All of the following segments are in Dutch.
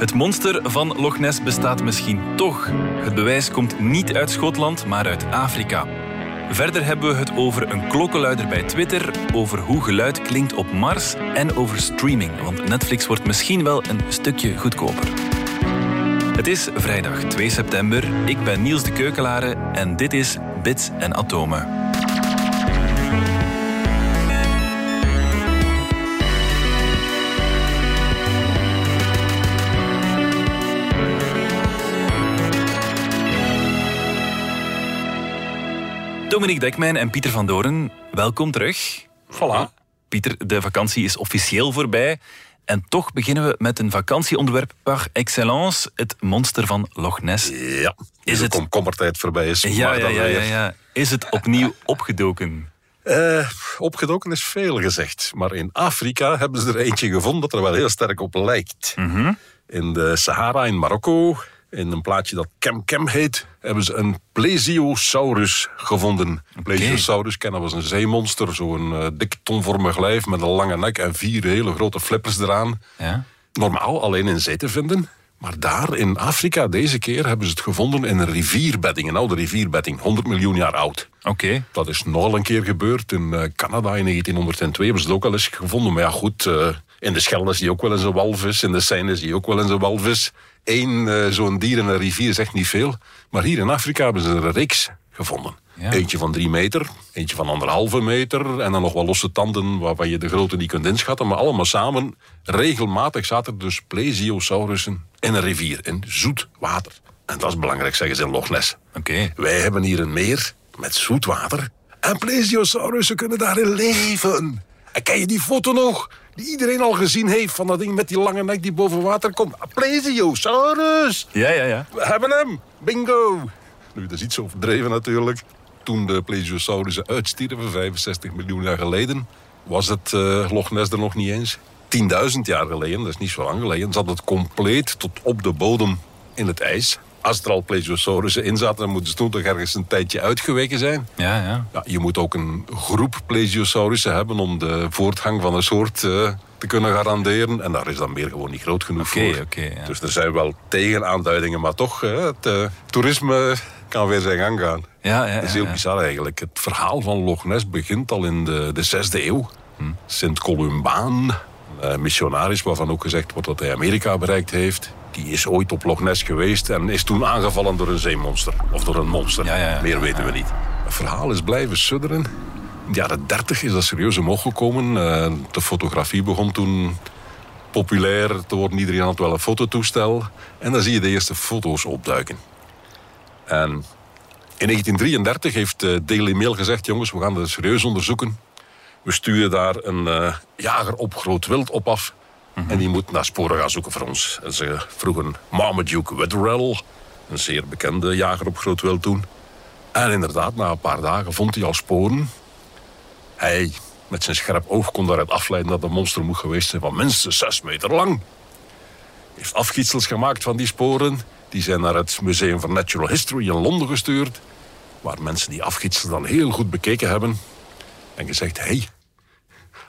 Het monster van Loch Ness bestaat misschien toch. Het bewijs komt niet uit Schotland, maar uit Afrika. Verder hebben we het over een klokkenluider bij Twitter, over hoe geluid klinkt op Mars en over streaming, want Netflix wordt misschien wel een stukje goedkoper. Het is vrijdag 2 september. Ik ben Niels de Keukelare en dit is Bits en Atomen. Dominique Dekmijn en Pieter van Doren, welkom terug. Voilà. Pieter, de vakantie is officieel voorbij. En toch beginnen we met een vakantieonderwerp par excellence, het monster van Loch Ness. Ja, is het komkommertijd voorbij is. Ja, ja, ja, ja, ja. Is het opnieuw opgedoken? Uh, opgedoken is veel gezegd. Maar in Afrika hebben ze er eentje gevonden dat er wel heel sterk op lijkt. Mhm. In de Sahara in Marokko in een plaatje dat Kem Kem heet, hebben ze een plesiosaurus gevonden. Een plesiosaurus kennen was een zeemonster, zo'n uh, dik tonvormig lijf met een lange nek en vier hele grote flippers eraan. Ja. Normaal alleen in zee te vinden. Maar daar in Afrika, deze keer, hebben ze het gevonden in een rivierbedding. Een oude rivierbedding, 100 miljoen jaar oud. Oké. Dat is nogal een keer gebeurd. In uh, Canada in 1902 hebben ze het ook al eens gevonden. Maar ja, goed, uh, in de Schelde zie je ook wel eens een walvis. In de Seine zie je ook wel eens een walvis. Eén uh, zo'n dier in een rivier zegt niet veel. Maar hier in Afrika hebben ze er een reeks gevonden. Ja. Eentje van drie meter, eentje van anderhalve meter... en dan nog wel losse tanden waarvan je de grootte niet kunt inschatten. Maar allemaal samen, regelmatig zaten er dus plesiosaurussen in een rivier. In zoet water. En dat is belangrijk, zeggen ze in Loch Ness. Oké. Wij hebben hier een meer met zoet water. En plesiosaurussen kunnen daarin leven. En ken je die foto nog? Die iedereen al gezien heeft van dat ding met die lange nek die boven water komt. Plesiosaurus! Ja, ja, ja. We hebben hem! Bingo! Nu, dat is iets overdreven natuurlijk. Toen de plesiosaurussen uitstierven, 65 miljoen jaar geleden... was het uh, Loch Ness er nog niet eens. 10.000 jaar geleden, dat is niet zo lang geleden... zat het compleet tot op de bodem in het ijs als er al plesiosaurussen in zaten, dan moeten ze toen toch ergens een tijdje uitgeweken zijn. Ja, ja. ja je moet ook een groep plesiosaurussen hebben om de voortgang van een soort uh, te kunnen garanderen. En daar is dan meer gewoon niet groot genoeg okay, voor. Okay, ja. Dus er zijn wel tegenaanduidingen, maar toch, uh, het uh, toerisme kan weer zijn gang gaan. Ja, ja, dat is heel bizar eigenlijk. Het verhaal van Loch Ness begint al in de, de 6e eeuw. Hm. Sint Columbaan, missionaris waarvan ook gezegd wordt dat hij Amerika bereikt heeft. Die is ooit op Loch Ness geweest en is toen aangevallen door een zeemonster. Of door een monster. Ja, ja, ja. Meer weten we niet. Het verhaal is blijven sudderen. In de jaren 30 is dat serieus omhoog gekomen. De fotografie begon toen populair te worden. Iedereen had wel een fototoestel. En dan zie je de eerste foto's opduiken. En in 1933 heeft de Daily Mail gezegd... jongens, we gaan dat serieus onderzoeken. We sturen daar een uh, jager op groot wild op af... En die moet naar sporen gaan zoeken voor ons. En ze vroegen Marmaduke Wetherell, een zeer bekende jager op groot wild toen. En inderdaad, na een paar dagen vond hij al sporen. Hij, met zijn scherp oog, kon daaruit afleiden dat de monster moet geweest zijn van minstens zes meter lang. Heeft afgietsels gemaakt van die sporen. Die zijn naar het Museum for Natural History in Londen gestuurd. Waar mensen die afgietsels dan heel goed bekeken hebben. En gezegd, hé, hey,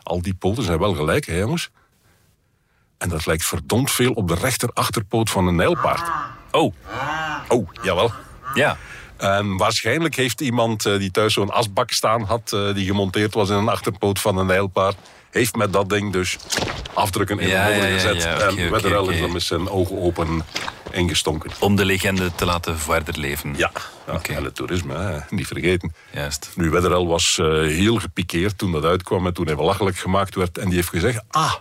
al die poten zijn wel gelijk, hè jongens? En dat lijkt verdomd veel op de rechterachterpoot van een nijlpaard. Oh. Oh, jawel. Ja. En waarschijnlijk heeft iemand uh, die thuis zo'n asbak staan had... Uh, die gemonteerd was in een achterpoot van een nijlpaard... heeft met dat ding dus afdrukken in ja, de modder ja, gezet. Ja, ja, en okay, okay, is dan met zijn ogen open ingestonken. Om de legende te laten verder leven. Ja, ja okay. en het toerisme, hè, niet vergeten. Juist. Nu, Wetherell was uh, heel gepikeerd toen dat uitkwam... en toen hij belachelijk gemaakt werd. En die heeft gezegd... ah,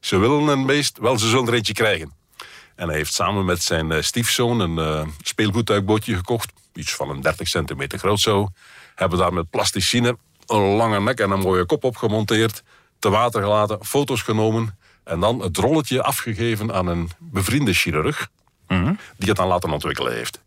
ze willen een beest, wel, ze zullen er eentje krijgen. En hij heeft samen met zijn uh, stiefzoon een uh, gekocht. Iets van een 30 centimeter groot zo. Hebben daar met plasticine een lange nek en een mooie kop op gemonteerd. Te water gelaten, foto's genomen. En dan het rolletje afgegeven aan een bevriende chirurg. Mm -hmm. Die het dan laten ontwikkelen heeft.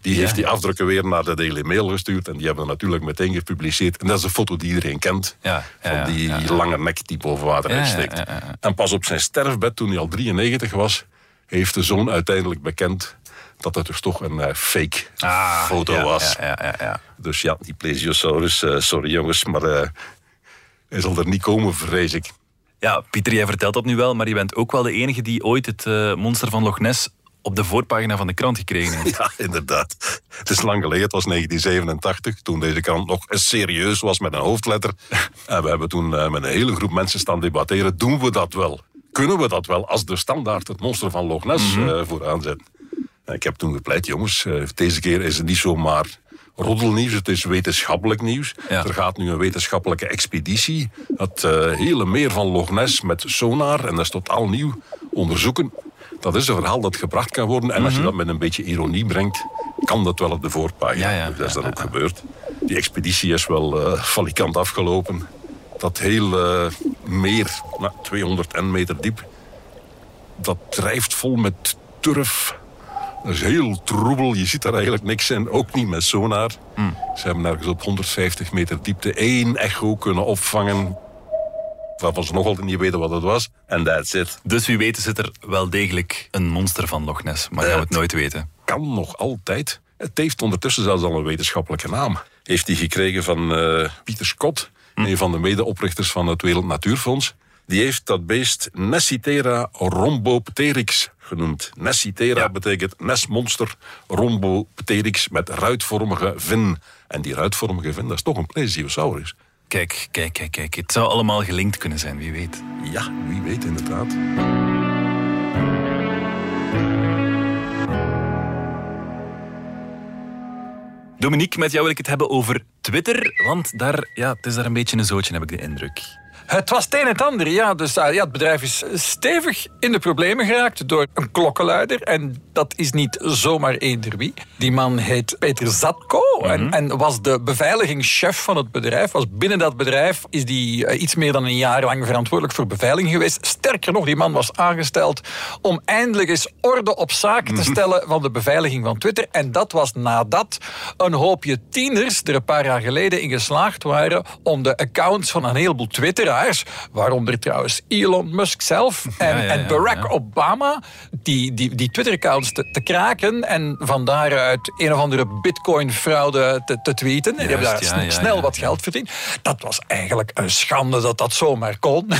Die Ja, heeft die afdrukken weer naar de Daily Mail gestuurd. En die hebben we natuurlijk meteen gepubliceerd. En dat is een foto die iedereen kent. Ja, ja, van die lange nek die boven water uitsteekt. En pas op zijn sterfbed, toen hij al 93 was... heeft de zoon uiteindelijk bekend dat het dus toch een eh, fake Ah, foto was. Ja, ja, ja, ja. Dus ja, die plesiosaurus, eh, sorry jongens, maar eh, hij zal er niet komen, vrees ik. Ja, Pieter, jij vertelt dat nu wel, maar je bent ook wel de enige die ooit het uh, monster van Loch Ness op de voorpagina van de krant gekregen. Ja, inderdaad. Het is lang geleden, het was 1987, toen deze krant nog serieus was met een hoofdletter. En we hebben toen uh, met een hele groep mensen staan debatteren, doen we dat wel? Kunnen we dat wel als de standaard het monster van Loch Ness mm -hmm. uh, vooraan zetten? En ik heb toen gepleit, jongens, deze keer is het niet zomaar roddelnieuws, het is wetenschappelijk nieuws. Ja. Er gaat nu een wetenschappelijke expeditie. Het uh, hele meer van Loch Ness met sonar, en dat is totaal nieuw, onderzoeken. Dat is een verhaal dat gebracht kan worden. En als je dat met een beetje ironie brengt, kan dat wel op de voorpagina. Ja, ja, dat is dan ook gebeurd. Die expeditie is wel uh, valikant afgelopen. Dat hele uh, meer, nou, 200 meter diep, dat drijft vol met turf, dat is heel troebel, je ziet daar eigenlijk niks in, ook niet met sonar. Mm. Ze hebben ergens op 150 meter diepte één echo kunnen opvangen waarvan ze nog altijd niet weten wat het was. En that's it. Dus wie weet zit er wel degelijk een monster van Loch Ness, maar gaan we het nooit weten. Kan nog altijd. Het heeft ondertussen zelfs al een wetenschappelijke naam. Heeft hij gekregen van uh, Pieter Scott, mm. een van de medeoprichters van het Wereld Natuurfonds. Die heeft dat beest Nessitera rhombopterix genoemd. Nessitera ja. betekent nesmonster, rhombopterix met ruitvormige vin. En die ruitvormige vin, dat is toch een plesiosaurus. Kijk, kijk, kijk, kijk. Het zou allemaal gelinkt kunnen zijn, wie weet. Ja, wie weet inderdaad. Dominique, met jou wil ik het hebben over Twitter. Want daar, ja, het is daar een beetje een zootje, heb ik de indruk. Het was het een en het ander, ja. Dus uh, ja, het bedrijf is stevig in de problemen geraakt door een klokkenluider. En dat is niet zomaar eender wie. Die man heet Peter Zatko en, mhm. en, was de beveiligingschef van het bedrijf. Was binnen dat bedrijf is die uh, iets meer dan een jaar lang verantwoordelijk voor beveiliging geweest. Sterker nog, die man was aangesteld om eindelijk eens orde op zaken te mhm. stellen van de beveiliging van Twitter. En dat was nadat een hoopje tieners er een paar jaar geleden in geslaagd waren om de accounts van een heleboel Twitteraars waaronder trouwens Elon Musk zelf en, en Barack Obama, die, die, die Twitter-accounts te, te, kraken en van daaruit een of andere bitcoin-fraude te, te tweeten. Juist, die hebben daar snel wat geld verdiend. Dat was eigenlijk een schande dat dat zomaar kon.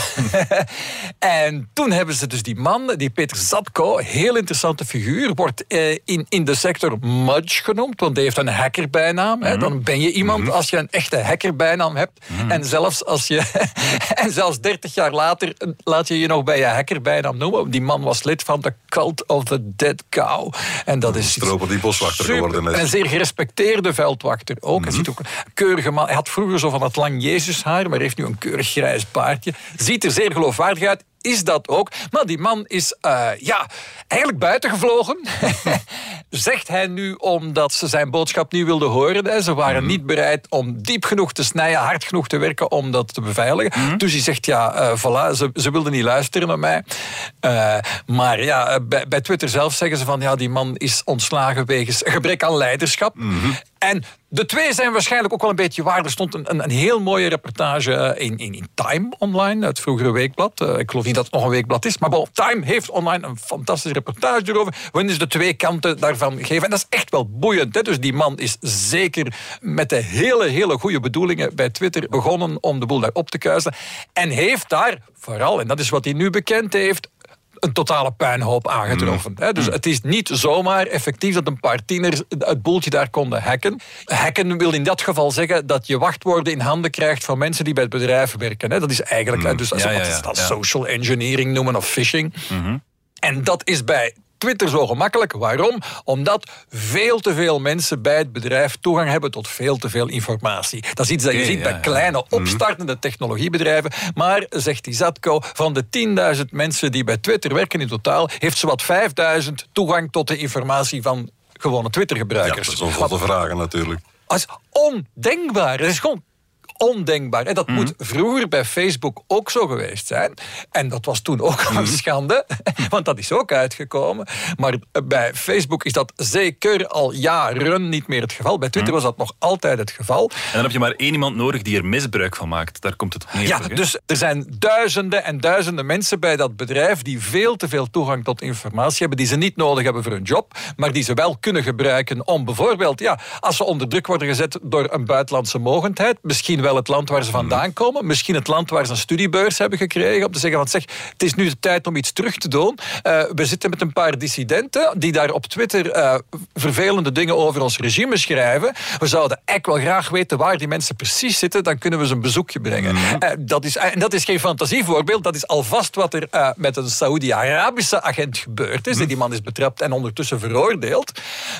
en toen hebben ze dus die man, die Peter Zatko, heel interessante figuur, wordt eh, in, in de sector Mudge genoemd, want die heeft een hackerbijnaam. Mm Dan ben je iemand mhm. als je een echte hackerbijnaam hebt. Mhm. En zelfs als je En zelfs 30 jaar later laat je je nog bij je hacker bijnaam noemen. Die man was lid van de Cult of the Dead Cow. En dat is. Stroper die boswachter geworden is. En een zeer gerespecteerde veldwachter ook. Hij, ziet ook keurige man. Hij had vroeger zo van dat lang Jezushaar, maar heeft nu een keurig grijs baardje. Ziet er zeer geloofwaardig uit is dat ook. Maar die man is uh, ja, eigenlijk buitengevlogen. Zegt hij nu omdat ze zijn boodschap niet wilden horen. Ze waren mhm. niet bereid om diep genoeg te snijden, hard genoeg te werken om dat te beveiligen. Mhm. Dus hij zegt, ja, uh, voilà, ze, ze wilden niet luisteren naar mij. Uh, maar ja, bij, bij, Twitter zelf zeggen ze van, ja, die man is ontslagen wegens gebrek aan leiderschap. Mhm. En de twee zijn waarschijnlijk ook wel een beetje waar. Er stond een, een, een heel mooie reportage in, in, in, Time online, het vroegere weekblad. Uh, ik geloof niet dat het nog een weekblad is. Maar bon, Time heeft online een fantastische reportage erover. Waarin ze de twee kanten daarvan geven. En dat is echt wel boeiend. Hè? Dus die man is zeker met de hele, hele goede bedoelingen bij Twitter begonnen om de boel daar op te kuisen. En heeft daar vooral, en dat is wat hij nu bekend heeft, een totale puinhoop aangetroffen. Mm. Dus het is niet zomaar effectief dat een paar tieners het boeltje daar konden hacken. Hacken wil in dat geval zeggen dat je wachtwoorden in handen krijgt van mensen die bij het bedrijf werken. Dat is eigenlijk, mm. dus ja, ja, ja, dat social engineering noemen of phishing. Mm-hmm. En dat is bij Twitter zo gemakkelijk. Waarom? Omdat veel te veel mensen bij het bedrijf toegang hebben tot veel te veel informatie. Dat is iets dat je ziet bij kleine mhm. opstartende technologiebedrijven. Maar, zegt die Zatko, van de 10.000 mensen die bij Twitter werken in totaal, heeft zowat 5.000 toegang tot de informatie van gewone Twitter-gebruikers. Ja, dat is een vragen natuurlijk. Dat is ondenkbaar. Dat is gewoon ondenkbaar. En dat mm moet vroeger bij Facebook ook zo geweest zijn. En dat was toen ook al een mhm. schande, want dat is ook uitgekomen. Maar bij Facebook is dat zeker al jaren niet meer het geval. Bij Twitter mhm. was dat nog altijd het geval. En dan heb je maar één iemand nodig die er misbruik van maakt. Daar komt het op neer. Ja, dus er zijn duizenden en duizenden mensen bij dat bedrijf die veel te veel toegang tot informatie hebben, die ze niet nodig hebben voor hun job, maar die ze wel kunnen gebruiken om bijvoorbeeld, ja, als ze onder druk worden gezet door een buitenlandse mogendheid, misschien wel wel het land waar ze vandaan komen. Misschien het land waar ze een studiebeurs hebben gekregen. Om te zeggen, van, zeg, het is nu de tijd om iets terug te doen. Uh, we zitten met een paar dissidenten die daar op Twitter uh, vervelende dingen over ons regime schrijven. We zouden eigenlijk wel graag weten waar die mensen precies zitten. Dan kunnen we ze een bezoekje brengen. Mm -hmm. uh, dat, is, en dat is geen fantasievoorbeeld. Dat is alvast wat er met een Saoedi-Arabische agent gebeurd is. Mm -hmm. Die man is betrapt en ondertussen veroordeeld.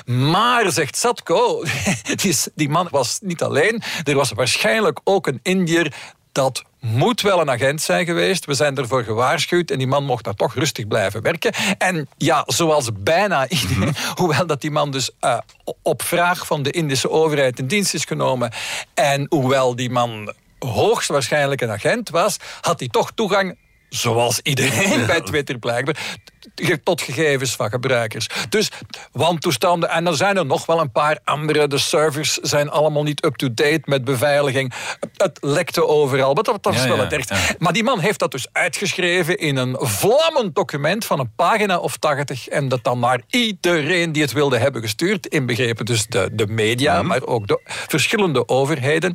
Maar, zegt Satko, die, die man was niet alleen. Er was waarschijnlijk ook een Indiër dat moet wel een agent zijn geweest. We zijn ervoor gewaarschuwd en die man mocht daar toch rustig blijven werken. En ja, zoals bijna iedereen, -hmm. hoewel dat die man dus uh, op vraag van de Indische overheid in dienst is genomen en hoewel die man hoogstwaarschijnlijk een agent was, had hij toch toegang zoals iedereen bij Twitter blijkbaar, tot gegevens van gebruikers. Dus wantoestanden, en er zijn er nog wel een paar andere. De servers zijn allemaal niet up-to-date met beveiliging. Het lekte overal, maar dat, is ja, wel het. Ja. Maar die man heeft dat dus uitgeschreven in een vlammend document van een pagina of tachtig en dat dan naar iedereen die het wilde hebben gestuurd, inbegrepen dus de, de media, mm. maar ook de verschillende overheden.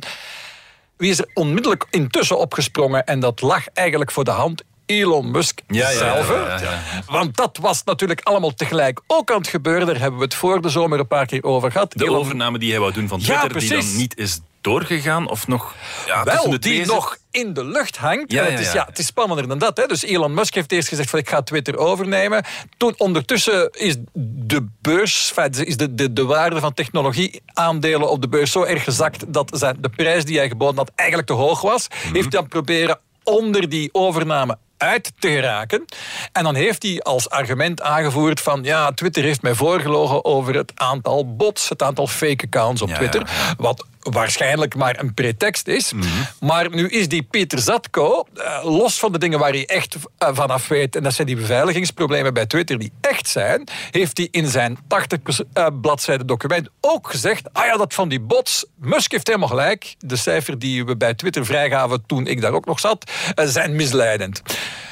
Wie is er onmiddellijk intussen opgesprongen en dat lag eigenlijk voor de hand Elon Musk ja, zelf. Ja, ja, Want dat was natuurlijk allemaal tegelijk ook aan het gebeuren. Daar hebben we het voor de zomer een paar keer over gehad. De Elon... overname die hij wou doen van Twitter, die dan niet is doorgegaan of nog ja, Wel, de die nog in de lucht hangt. Ja, ja, het, is, ja. het is spannender dan dat. Hè. Dus Elon Musk heeft eerst gezegd van ik ga Twitter overnemen. Toen ondertussen is de beurs, is de, de, de waarde van technologieaandelen op de beurs zo erg gezakt dat zijn, de prijs die hij geboden had eigenlijk te hoog was. Mm -hmm. Heeft dan proberen onder die overname uit te geraken. En dan heeft hij als argument aangevoerd van ja, Twitter heeft mij voorgelogen over het aantal bots, het aantal fake accounts op Ja, Twitter. ja, ja. Wat waarschijnlijk maar een pretext is. Mhm. Maar nu is die Peter Zatko, eh, los van de dingen waar hij echt eh, vanaf weet, en dat zijn die beveiligingsproblemen bij Twitter die echt zijn, heeft hij in zijn 80 eh, bladzijden document ook gezegd, ah ja, dat van die bots, Musk heeft helemaal gelijk, de cijfer die we bij Twitter vrijgaven toen ik daar ook nog zat, zijn misleidend.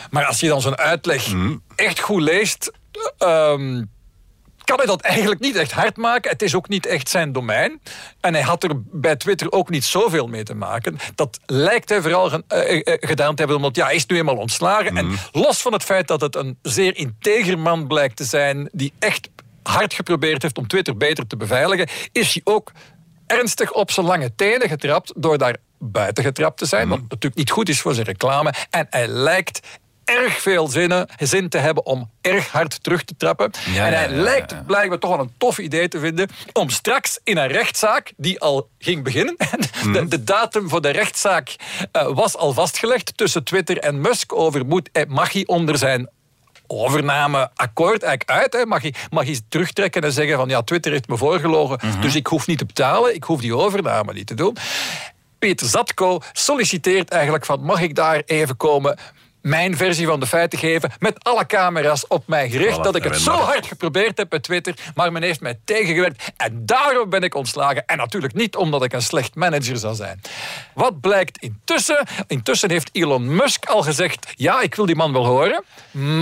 Maar als je dan zo'n uitleg echt goed leest, ehm, kan hij dat eigenlijk niet echt hard maken. Het is ook niet echt zijn domein. En hij had er bij Twitter ook niet zoveel mee te maken. Dat lijkt hij vooral ge- eh, eh, gedaan te hebben, omdat ja, hij is nu eenmaal ontslagen. En los van het feit dat het een zeer integer man blijkt te zijn, die echt hard geprobeerd heeft om Twitter beter te beveiligen, is hij ook ernstig op zijn lange tenen getrapt door daar buiten getrapt te zijn, wat natuurlijk niet goed is voor zijn reclame. En hij lijkt erg veel zinnen, zin te hebben om erg hard terug te trappen. Ja, en hij ja, lijkt het blijkbaar toch wel een tof idee te vinden om straks in een rechtszaak, die al ging beginnen, de, de datum voor de rechtszaak eh, was al vastgelegd tussen Twitter en Musk over moet, eh, mag hij onder zijn overnameakkoord eigenlijk uit. Hè. Mag, hij, mag hij terugtrekken en zeggen van ja, Twitter heeft me voorgelogen, dus ik hoef niet te betalen, ik hoef die overname niet te doen. Peter Zatko solliciteert eigenlijk van mag ik daar even komen mijn versie van de feiten geven met alle camera's op mij gericht Voilà, dat ik het zo maar- hard geprobeerd heb met Twitter, maar men heeft mij tegengewerkt en daarom ben ik ontslagen en natuurlijk niet omdat ik een slecht manager zou zijn. Wat blijkt intussen? Intussen heeft Elon Musk al gezegd ja, ik wil die man wel horen,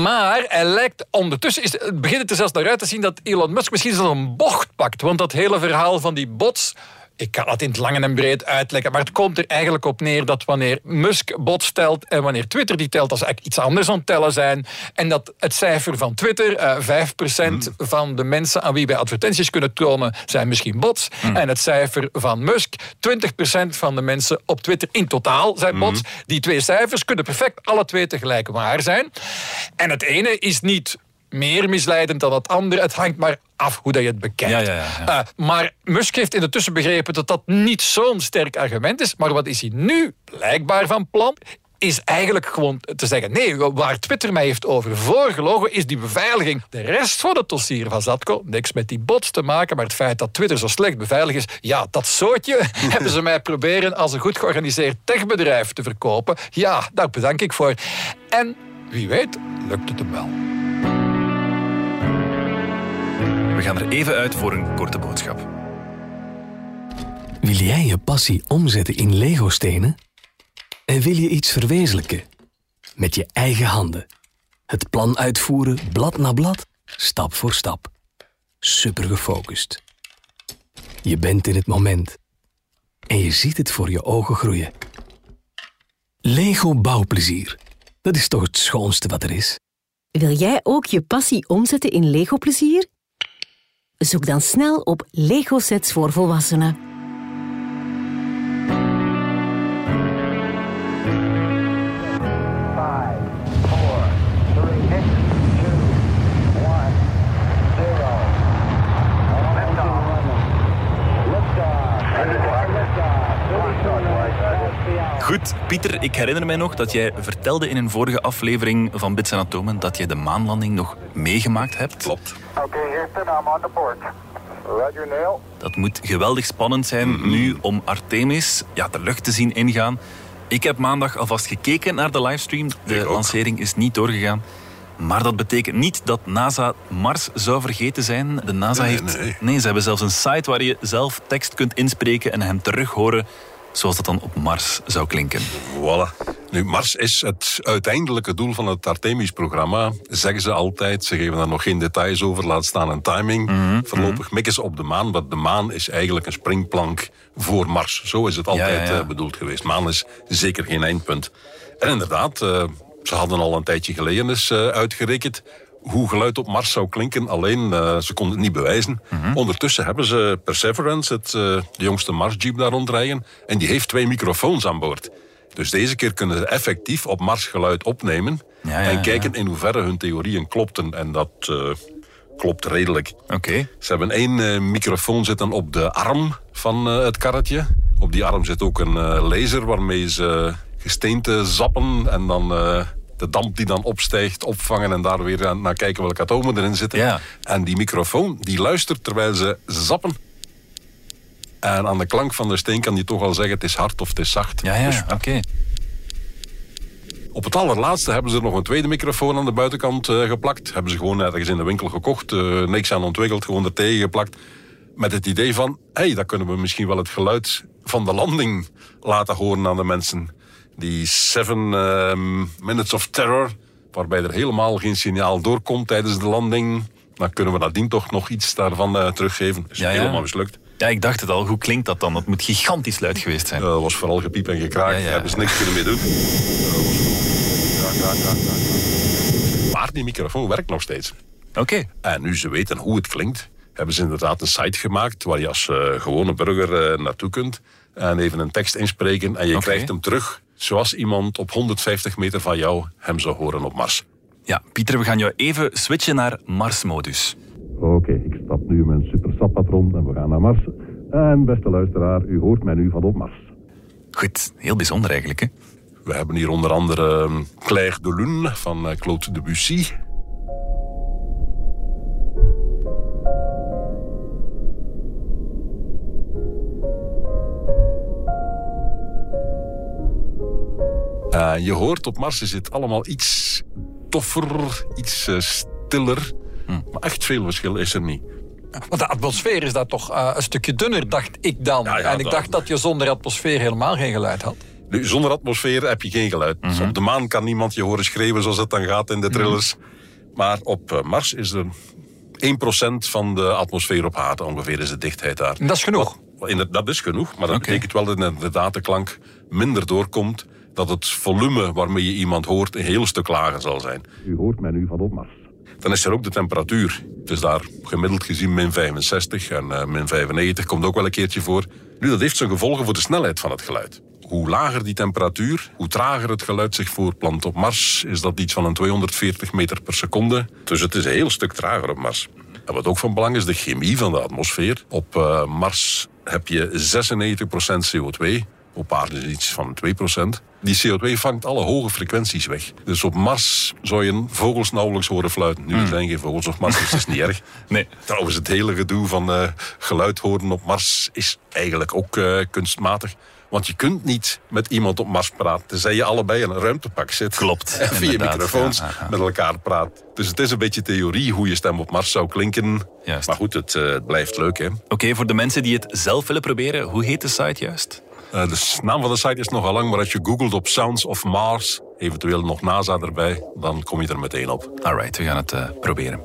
maar hij lijkt ondertussen is het begint er zelfs naar uit te zien dat Elon Musk misschien zelfs een bocht pakt, want dat hele verhaal van die bots ik kan het in het lang en breed uitleggen, maar het komt er eigenlijk op neer dat wanneer Musk bots telt en wanneer Twitter die telt, dat ze eigenlijk iets anders aan het tellen zijn. En dat het cijfer van Twitter, eh 5% van de mensen aan wie wij advertenties kunnen tonen, zijn misschien bots. En het cijfer van Musk, 20% van de mensen op Twitter in totaal zijn bots. Die twee cijfers kunnen perfect alle twee tegelijk waar zijn. En het ene is niet meer misleidend dan het andere. Het hangt maar af hoe dat je het bekijkt. Ja, ja, ja, ja. Uh, maar Musk heeft intussen begrepen dat dat niet zo'n sterk argument is. Maar wat is hij nu blijkbaar van plan? Is eigenlijk gewoon te zeggen: nee, waar Twitter mij heeft over voorgelogen, is die beveiliging. De rest van het dossier van Zatko, niks met die bots te maken, maar het feit dat Twitter zo slecht beveiligd is, ja, dat soortje hebben ze mij proberen als een goed georganiseerd techbedrijf te verkopen. Ja, daar bedank ik voor. En wie weet, lukt het hem wel. We gaan er even uit voor een korte boodschap. Wil jij je passie omzetten in Lego-stenen? En wil je iets verwezenlijken? Met je eigen handen. Het plan uitvoeren, blad na blad, stap voor stap. Super gefocust. Je bent in het moment. en je ziet het voor je ogen groeien. Lego bouwplezier. Dat is toch het schoonste wat er is? Wil jij ook je passie omzetten in Lego-plezier? Zoek dan snel op Lego Sets voor Volwassenen. Goed, Pieter, ik herinner mij nog dat jij vertelde in een vorige aflevering van Bits en Atomen dat je de maanlanding nog meegemaakt hebt. Klopt. Okay, Houston, I'm on the porch. Roger, Neil. Dat moet geweldig spannend zijn nu om Artemis ja, de lucht te zien ingaan. Ik heb maandag alvast gekeken naar de livestream. De Ik ook. lancering is niet doorgegaan. Maar dat betekent niet dat NASA Mars zou vergeten zijn. De NASA Nee, heeft... nee. ze hebben zelfs een site waar je zelf tekst kunt inspreken en hem terug horen zoals dat dan op Mars zou klinken. Voilà. Nu, Mars is het uiteindelijke doel van het Artemis-programma, zeggen ze altijd. Ze geven daar nog geen details over, laat staan een timing. Mhm, Voorlopig mikken ze op de maan, want de maan is eigenlijk een springplank voor Mars. Zo is het altijd ja, ja. eh, bedoeld geweest. Maan is zeker geen eindpunt. En inderdaad, eh, ze hadden al een tijdje geleden eens eh, uitgerekend hoe geluid op Mars zou klinken. Alleen, eh, ze konden het niet bewijzen. Mhm. Ondertussen hebben ze Perseverance, het, eh, de jongste Mars-jeep, daar rondrijden. En die heeft twee microfoons aan boord. Dus deze keer kunnen ze effectief op Mars geluid opnemen. Ja, ja, en kijken ja. in hoeverre hun theorieën klopten. En dat eh, klopt redelijk. Oké. Ze hebben één microfoon zitten op de arm van het karretje. Op die arm zit ook een laser waarmee ze gesteente zappen. En dan de damp die dan opstijgt opvangen en daar weer naar kijken welke atomen erin zitten. Ja. En die microfoon die luistert terwijl ze zappen. En aan de klank van de steen kan die toch al zeggen het is hard of het is zacht. Ja, Dus ja, oké. op het allerlaatste hebben ze er nog een tweede microfoon aan de buitenkant eh, geplakt. Hebben ze gewoon ergens in de winkel gekocht. eh, niks aan ontwikkeld, gewoon er tegen geplakt. Met het idee van, hé, hey, dan kunnen we misschien wel het geluid van de landing laten horen aan de mensen. Die Seven ehm, Minutes of Terror, waarbij er helemaal geen signaal doorkomt tijdens de landing. Dan kunnen we nadien toch nog iets daarvan eh, teruggeven. Is Ja, ja. helemaal mislukt. Ja, ik dacht het al. Hoe klinkt dat dan? Dat moet gigantisch luid geweest zijn. Eh, Dat was vooral gepiep en gekraak. Daar hebben ze niks kunnen mee doen. Eh, was vooral- ja, ja, ja, ja. Maar die microfoon werkt nog steeds. Oké. En nu ze weten hoe het klinkt, hebben ze inderdaad een site gemaakt waar je als eh, gewone burger eh, naartoe kunt en even een tekst inspreken en je krijgt hem terug zoals iemand op 150 meter van jou hem zou horen op Mars. Ja, Pieter, we gaan jou even switchen naar Mars-modus. Oké, ik stap nu in mijn supersappatron en we gaan naar Mars. En beste luisteraar, u hoort mij nu van op Mars. Goed, heel bijzonder eigenlijk, hè? We hebben hier onder andere eh, Claire de Lune van eh, Claude Debussy. Eh, je hoort op Mars is het allemaal iets toffer, iets eh, stiller. Maar echt veel verschil is er niet. Want de atmosfeer is daar toch eh, een stukje dunner, dacht ik dan. Ja, ja, en ik dat- dacht dat je zonder atmosfeer helemaal geen geluid had. Nu, zonder atmosfeer heb je geen geluid. Dus op de maan kan niemand je horen schreeuwen zoals het dan gaat in de trillers. Maar op Mars is er 1% van de atmosfeer op aarde ongeveer is de dichtheid daar. En dat is genoeg. De- Dat is genoeg, maar dat betekent wel dat inderdaad de klank minder doorkomt. Dat het volume waarmee je iemand hoort een heel stuk lager zal zijn. U hoort mij nu van op Mars. Dan is er ook de temperatuur. Het is daar gemiddeld gezien min 65 en eh, min 95 komt ook wel een keertje voor. Nu, dat heeft zijn gevolgen voor de snelheid van het geluid. Hoe lager die temperatuur, hoe trager het geluid zich voorplant. Op Mars is dat iets van een 240 meter per seconde. Dus het is een heel stuk trager op Mars. En wat ook van belang is, de chemie van de atmosfeer. Op eh, Mars heb je 96% CO2. Op aarde is iets van 2%. Die CO2 vangt alle hoge frequenties weg. Dus op Mars zou je vogels nauwelijks horen fluiten. Nu zijn geen vogels op Mars, dus dat is niet erg. Nee. Trouwens, het hele gedoe van eh, geluid horen op Mars is eigenlijk ook eh, kunstmatig. Want je kunt niet met iemand op Mars praten, tenzij je allebei in een ruimtepak zit. Klopt, En via microfoons Ja, ja, ja. met elkaar praat. Dus het is een beetje theorie hoe je stem op Mars zou klinken. Juist. Maar goed, het eh, blijft leuk, hè. Oké, voor de mensen die het zelf willen proberen, hoe heet de site juist? Eh, de naam van de site is nogal lang, maar als je googelt op Sounds of Mars, eventueel nog NASA erbij, dan kom je er meteen op. Alright, we gaan het eh, proberen.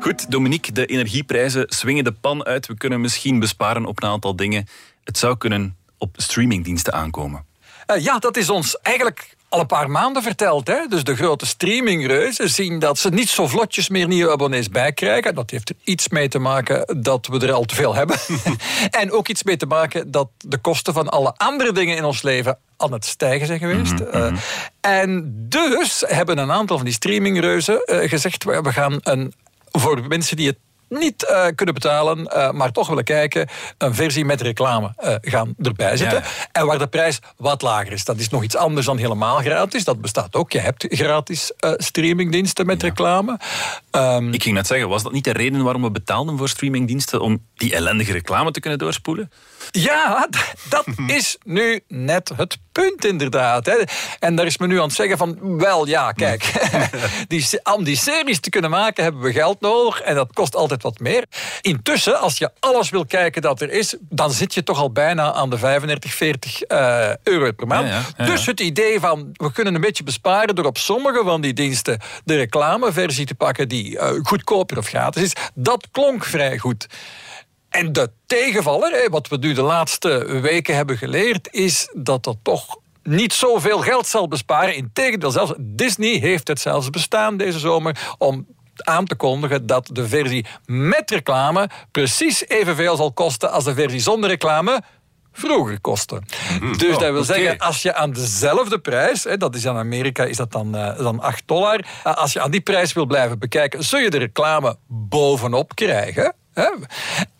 Goed, Dominique, de energieprijzen swingen de pan uit. We kunnen misschien besparen op een aantal dingen. Het zou kunnen op streamingdiensten aankomen. Uh, ja, dat is ons eigenlijk al een paar maanden verteld. Hè? Dus de grote streamingreuzen zien dat ze niet zo vlotjes meer nieuwe abonnees bijkrijgen. Dat heeft er iets mee te maken dat we er al te veel hebben. en ook iets mee te maken dat de kosten van alle andere dingen in ons leven aan het stijgen zijn geweest. Mm -hmm. uh, en dus hebben een aantal van die streamingreuzen uh, gezegd... we gaan een voor mensen die het niet uh, kunnen betalen, uh, maar toch willen kijken, een versie met reclame uh, gaan erbij zitten. Ja. En waar de prijs wat lager is. Dat is nog iets anders dan helemaal gratis. Dat bestaat ook. Je hebt gratis streamingdiensten met ja. reclame. Um, Ik ging net zeggen, was dat niet de reden waarom we betaalden voor streamingdiensten? Om die ellendige reclame te kunnen doorspoelen? Ja, dat is nu net het punt inderdaad. Hè. En daar is men nu aan het zeggen van, wel ja, kijk, die, om die series te kunnen maken hebben we geld nodig en dat kost altijd wat meer. Intussen, als je alles wil kijken dat er is, dan zit je toch al bijna aan de 35, 40 uh, euro per maand. Ja, ja, ja, dus het idee van, we kunnen een beetje besparen door op sommige van die diensten de reclameversie te pakken die uh, goedkoper of gratis is, dat klonk vrij goed. En de tegenvaller, wat we nu de laatste weken hebben geleerd, is dat dat toch niet zoveel geld zal besparen. Integendeel, zelfs Disney heeft het zelfs bestaan deze zomer om aan te kondigen dat de versie met reclame precies evenveel zal kosten als de versie zonder reclame vroeger kostte. Mm, dus oh, dat wil okay. zeggen, als je aan dezelfde prijs, hè, dat is in Amerika is dat dan, uh, dan 8 dollar, uh, als je aan die prijs wil blijven bekijken, zul je de reclame bovenop krijgen.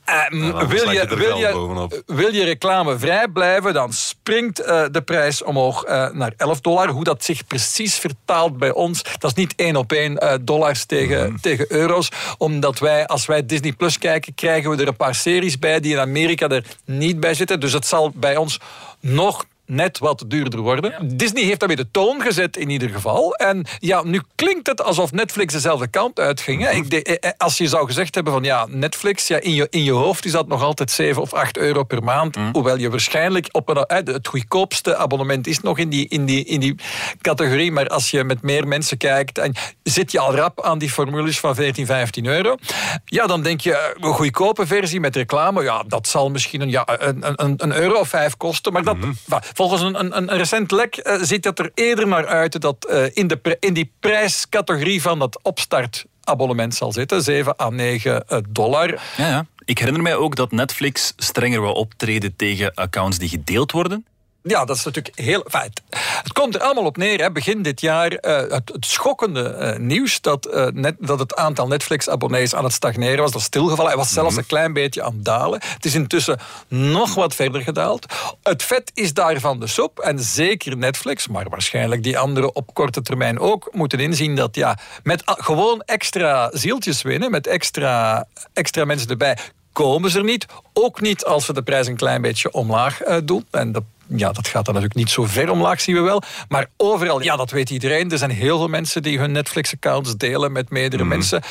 Ja, wil, je, wil, je, wil je reclamevrij blijven, dan springt uh, de prijs omhoog uh, naar 11 dollar. Hoe dat zich precies vertaalt bij ons, dat is niet één op één dollars tegen, mm. tegen euro's. Omdat wij, als wij Disney Plus kijken, krijgen we er een paar series bij die in Amerika er niet bij zitten. Dus het zal bij ons nog net wat duurder worden. Ja. Disney heeft daarmee de toon gezet in ieder geval. En ja, nu klinkt het alsof Netflix dezelfde kant uitging. Hè. Ik de, eh, als je zou gezegd hebben van ja, Netflix, ja, in, je, in je hoofd is dat nog altijd 7 of 8 euro per maand. Mm. Hoewel je waarschijnlijk op een, het goedkoopste abonnement is nog in die, in, die, in die categorie. Maar als je met meer mensen kijkt en zit je al rap aan die formules van 14, 15 euro. Ja, dan denk je, een goedkope versie met reclame, ja, dat zal misschien een, ja, een, een, een euro of vijf kosten. Maar dat, mm. Volgens een, een, een, recent lek uh, ziet het er eerder naar uit dat uh, in, de, in die prijscategorie van dat opstartabonnement zal zitten. 7 à 9 uh, dollar. Ja, ja. Ik herinner mij ook dat Netflix strenger wil optreden tegen accounts die gedeeld worden. Ja, dat is natuurlijk heel feit. Het komt er allemaal op neer. Hè. Begin dit jaar uh, het, het, schokkende uh, nieuws dat, uh, net, dat het aantal Netflix-abonnees aan het stagneren was. Dat is stilgevallen. Hij was zelfs mm -hmm. een klein beetje aan het dalen. Het is intussen nog wat verder gedaald. Het vet is daarvan de soep. En zeker Netflix, maar waarschijnlijk die anderen op korte termijn ook, moeten inzien dat ja, met gewoon extra zieltjes winnen, met extra, extra mensen erbij, komen ze er niet. Ook niet als we de prijs een klein beetje omlaag doen. En dat ja, dat gaat dan natuurlijk niet zo ver omlaag, zien we wel. Maar overal, ja, dat weet iedereen. Er zijn heel veel mensen die hun Netflix-accounts delen met meerdere mm. mensen.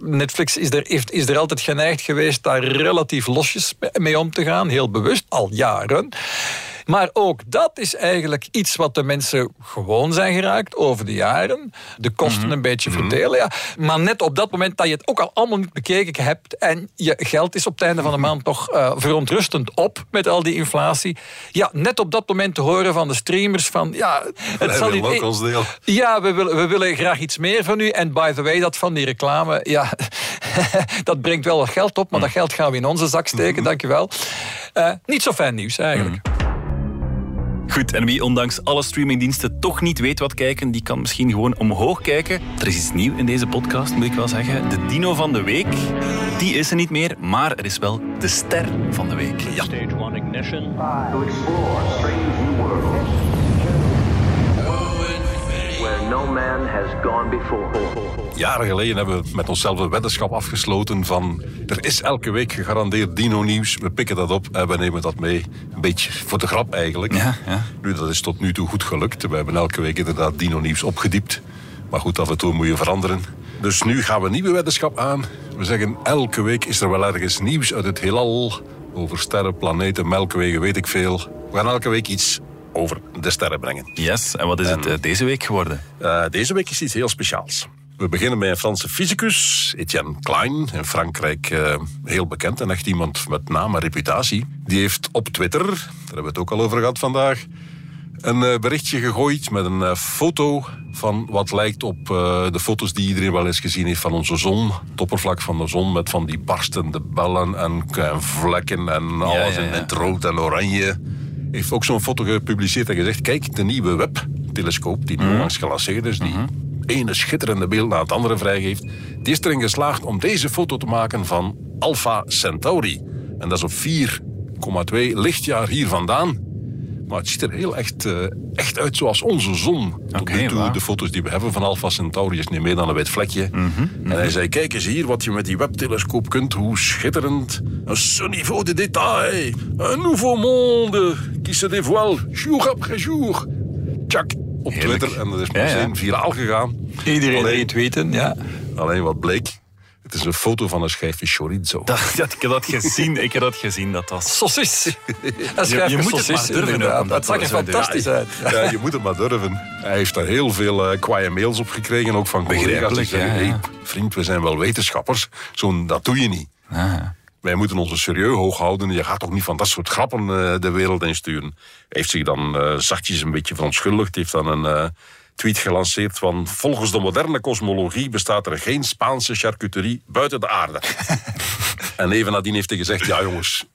Netflix is er, heeft, is er altijd geneigd geweest daar relatief losjes mee om te gaan. Heel bewust, al jaren. Maar ook dat is eigenlijk iets wat de mensen gewoon zijn geraakt over de jaren. De kosten mm -hmm. een beetje verdelen. Ja. Maar net op dat moment dat je het ook al allemaal niet bekeken hebt en je geld is op het einde van de maand toch uh, verontrustend op met al die inflatie. Ja, net op dat moment te horen van de streamers van ja, het zal niet... Ook ons deel. Ja, we willen, we willen graag iets meer van u. En by the way, dat van die reclame, ja, dat brengt wel wat geld op, maar dat geld gaan we in onze zak steken, mm -hmm. dankjewel. Uh, niet zo fijn nieuws eigenlijk. Mm -hmm. Goed, en wie ondanks alle streamingdiensten toch niet weet wat kijken, die kan misschien gewoon omhoog kijken. Er is iets nieuw in deze podcast, moet ik wel zeggen. De dino van de week, die is er niet meer, maar er is wel de ster van de week. Ja. Stage one ignition. To explore strange new worlds. No man has gone before. Jaren geleden hebben we met onszelf een weddenschap afgesloten van... er is elke week gegarandeerd dino-nieuws. We pikken dat op en we nemen dat mee. Een beetje voor de grap eigenlijk. Ja, ja. Nu, dat is tot nu toe goed gelukt. We hebben elke week inderdaad dino-nieuws opgediept. Maar goed, af en toe moet je veranderen. Dus nu gaan we een nieuwe weddenschap aan. We zeggen, elke week is er wel ergens nieuws uit het heelal. Over sterren, planeten, melkwegen, weet ik veel. We gaan elke week iets over de sterren brengen. Yes, en wat is en, het uh, deze week geworden? Uh, deze week is iets heel speciaals. We beginnen bij een Franse fysicus, Etienne Klein, in Frankrijk eh, heel bekend en echt iemand met naam en reputatie. Die heeft op Twitter, daar hebben we het ook al over gehad vandaag, een eh, berichtje gegooid met een eh, foto van wat lijkt op eh, de foto's die iedereen wel eens gezien heeft van onze zon. Het oppervlak van de zon met van die barstende bellen en, en vlekken en alles ja, ja. in het rood en oranje. Heeft ook zo'n foto gepubliceerd en gezegd, kijk, de nieuwe Webb-telescoop die nu onlangs gelanceerd is, die ene schitterende beeld na het andere vrijgeeft, die is erin geslaagd om deze foto te maken van Alpha Centauri. En dat is op 4,2 lichtjaar hier vandaan. Maar het ziet er heel echt, eh, echt uit zoals onze zon. Tot nu toe, de foto's die we hebben van Alpha Centauri is niet meer dan een wit vlekje. En hij zei, kijk eens hier wat je met die webtelescoop kunt. Hoe schitterend. Ce niveau de détail. Un nouveau monde qui se dévoile jour après jour. Tjak, op Heerlijk. Twitter. En dat is Ja, ja. meteen viraal gegaan. Iedereen Alleen- retweeten, ja. Alleen wat bleek. Het is een foto van een schijfje chorizo. Dat, dat, ik heb dat gezien, ik heb dat gezien. Dat was... Een je moet het maar durven ook dat Het zag er fantastisch uit. Ja. Ja, je moet het maar durven. Hij heeft daar heel veel eh kwaaie mails op gekregen, ook van collega's die zeggen... ja, ja. Hey, vriend, we zijn wel wetenschappers. Zo'n, dat doe je niet. Wij moeten onze serieus hoog houden. Je gaat toch niet van dat soort grappen eh, de wereld insturen. Hij heeft zich dan eh, zachtjes een beetje verontschuldigd. heeft dan een eh, tweet gelanceerd van... Volgens de moderne kosmologie bestaat er geen Spaanse charcuterie buiten de aarde. en even nadien heeft hij gezegd... Ja jongens,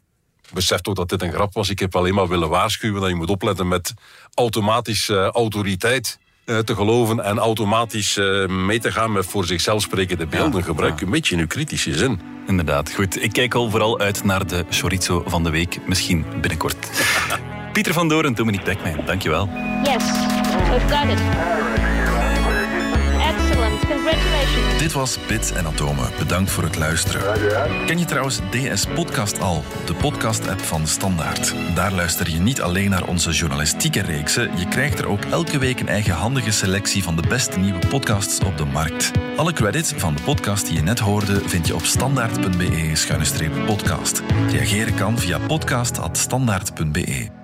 besef toch dat dit een grap was. Ik heb alleen maar willen waarschuwen dat je moet opletten met automatische eh, autoriteit eh, te geloven en automatisch eh, mee te gaan met voor zichzelf sprekende beelden. Gebruik een beetje uw kritische zin. Inderdaad, goed. Ik kijk al vooral uit naar de chorizo van de week. Misschien binnenkort. Pieter van Doorn, Dominique Dekmijn, dankjewel. Yes, we've it. Excellent. Congratulations. Dit was Bits en Atomen. Bedankt voor het luisteren. Ken je trouwens DS Podcast al, de podcast-app van Standaard? Daar luister je niet alleen naar onze journalistieke reeksen, je krijgt er ook elke week een eigenhandige selectie van de beste nieuwe podcasts op de markt. Alle credits van de podcast die je net hoorde vind je op standaard.be-podcast. Reageren kan via podcast.standaard.be.